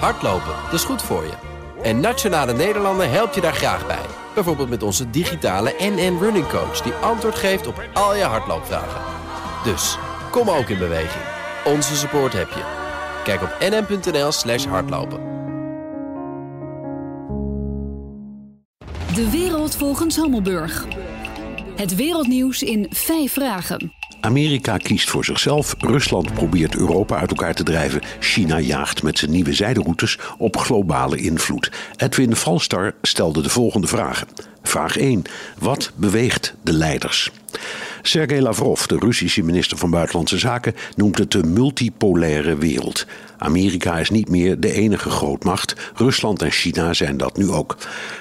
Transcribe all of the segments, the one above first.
Hardlopen, dat is goed voor je. En Nationale Nederlanden helpt je daar graag bij. Bijvoorbeeld met onze digitale NN Running Coach... die antwoord geeft op al je hardloopvragen. Dus, kom ook in beweging. Onze support heb je. Kijk op nn.nl slash hardlopen. De wereld volgens Hammelburg. Het wereldnieuws in vijf vragen. Amerika kiest voor zichzelf, Rusland probeert Europa uit elkaar te drijven, China jaagt met zijn nieuwe zijderoutes op globale invloed. Edwin Valstar stelde de volgende vragen. Vraag 1. Wat beweegt de leiders? Sergei Lavrov, de Russische minister van Buitenlandse Zaken, noemt het de multipolaire wereld. Amerika is niet meer de enige grootmacht. Rusland en China zijn dat nu ook.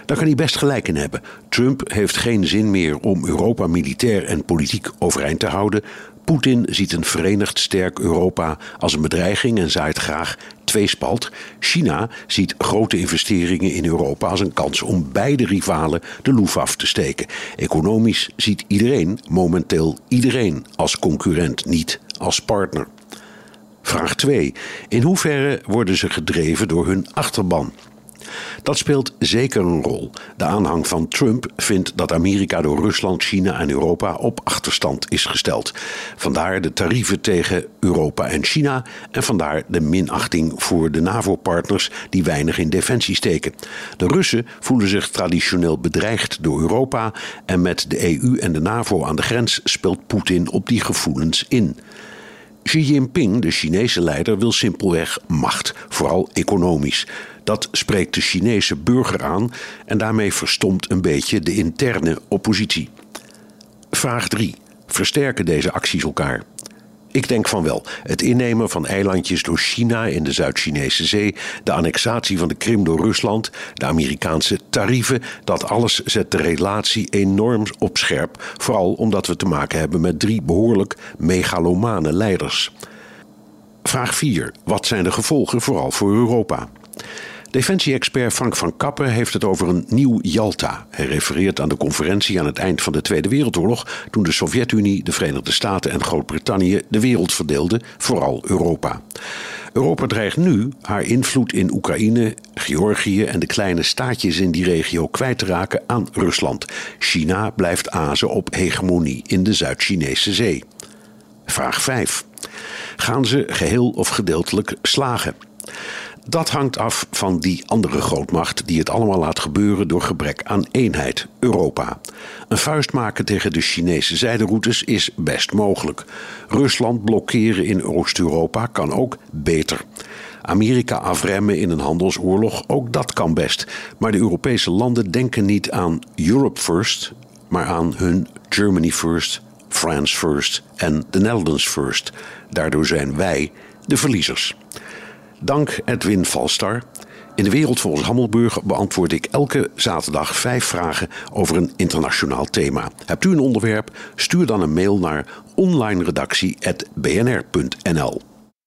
Daar kan hij best gelijk in hebben. Trump heeft geen zin meer om Europa militair en politiek overeind te houden. Poetin ziet een verenigd sterk Europa als een bedreiging en zaait graag tweespalt. China ziet grote investeringen in Europa als een kans om beide rivalen de loef af te steken. Economisch ziet iedereen, momenteel iedereen, als concurrent, niet als partner. Vraag 2. In hoeverre worden ze gedreven door hun achterban? Dat speelt zeker een rol. De aanhang van Trump vindt dat Amerika door Rusland, China en Europa op achterstand is gesteld. Vandaar de tarieven tegen Europa en China en vandaar de minachting voor de NAVO-partners die weinig in defensie steken. De Russen voelen zich traditioneel bedreigd door Europa en met de EU en de NAVO aan de grens speelt Poetin op die gevoelens in. Xi Jinping, de Chinese leider, wil simpelweg macht, vooral economisch. Dat spreekt de Chinese burger aan en daarmee verstomt een beetje de interne oppositie. Vraag 3. Versterken deze acties elkaar? Ik denk van wel. Het innemen van eilandjes door China in de Zuid-Chinese Zee, de annexatie van de Krim door Rusland, de Amerikaanse tarieven, dat alles zet de relatie enorm op scherp. Vooral omdat we te maken hebben met drie behoorlijk megalomane leiders. Vraag 4. Wat zijn de gevolgen vooral voor Europa? Defensie-expert Frank van Kappen heeft het over een nieuw Jalta. Hij refereert aan de conferentie aan het eind van de Tweede Wereldoorlog, toen de Sovjet-Unie, de Verenigde Staten en Groot-Brittannië de wereld verdeelden, vooral Europa. Europa dreigt nu haar invloed in Oekraïne, Georgië en de kleine staatjes in die regio kwijt te raken aan Rusland. China blijft azen op hegemonie in de Zuid-Chinese Zee. Vraag 5. Gaan ze geheel of gedeeltelijk slagen? Dat hangt af van die andere grootmacht die het allemaal laat gebeuren door gebrek aan eenheid, Europa. Een vuist maken tegen de Chinese zijderoutes is best mogelijk. Rusland blokkeren in Oost-Europa kan ook beter. Amerika afremmen in een handelsoorlog, ook dat kan best. Maar de Europese landen denken niet aan Europe First, maar aan hun Germany First, France First en the Netherlands First. Daardoor zijn wij de verliezers. Dank Edwin Valstar. In de wereld volgens Hammelburg beantwoord ik elke zaterdag vijf vragen over een internationaal thema. Hebt u een onderwerp? Stuur dan een mail naar onlineredactie.bnr.nl.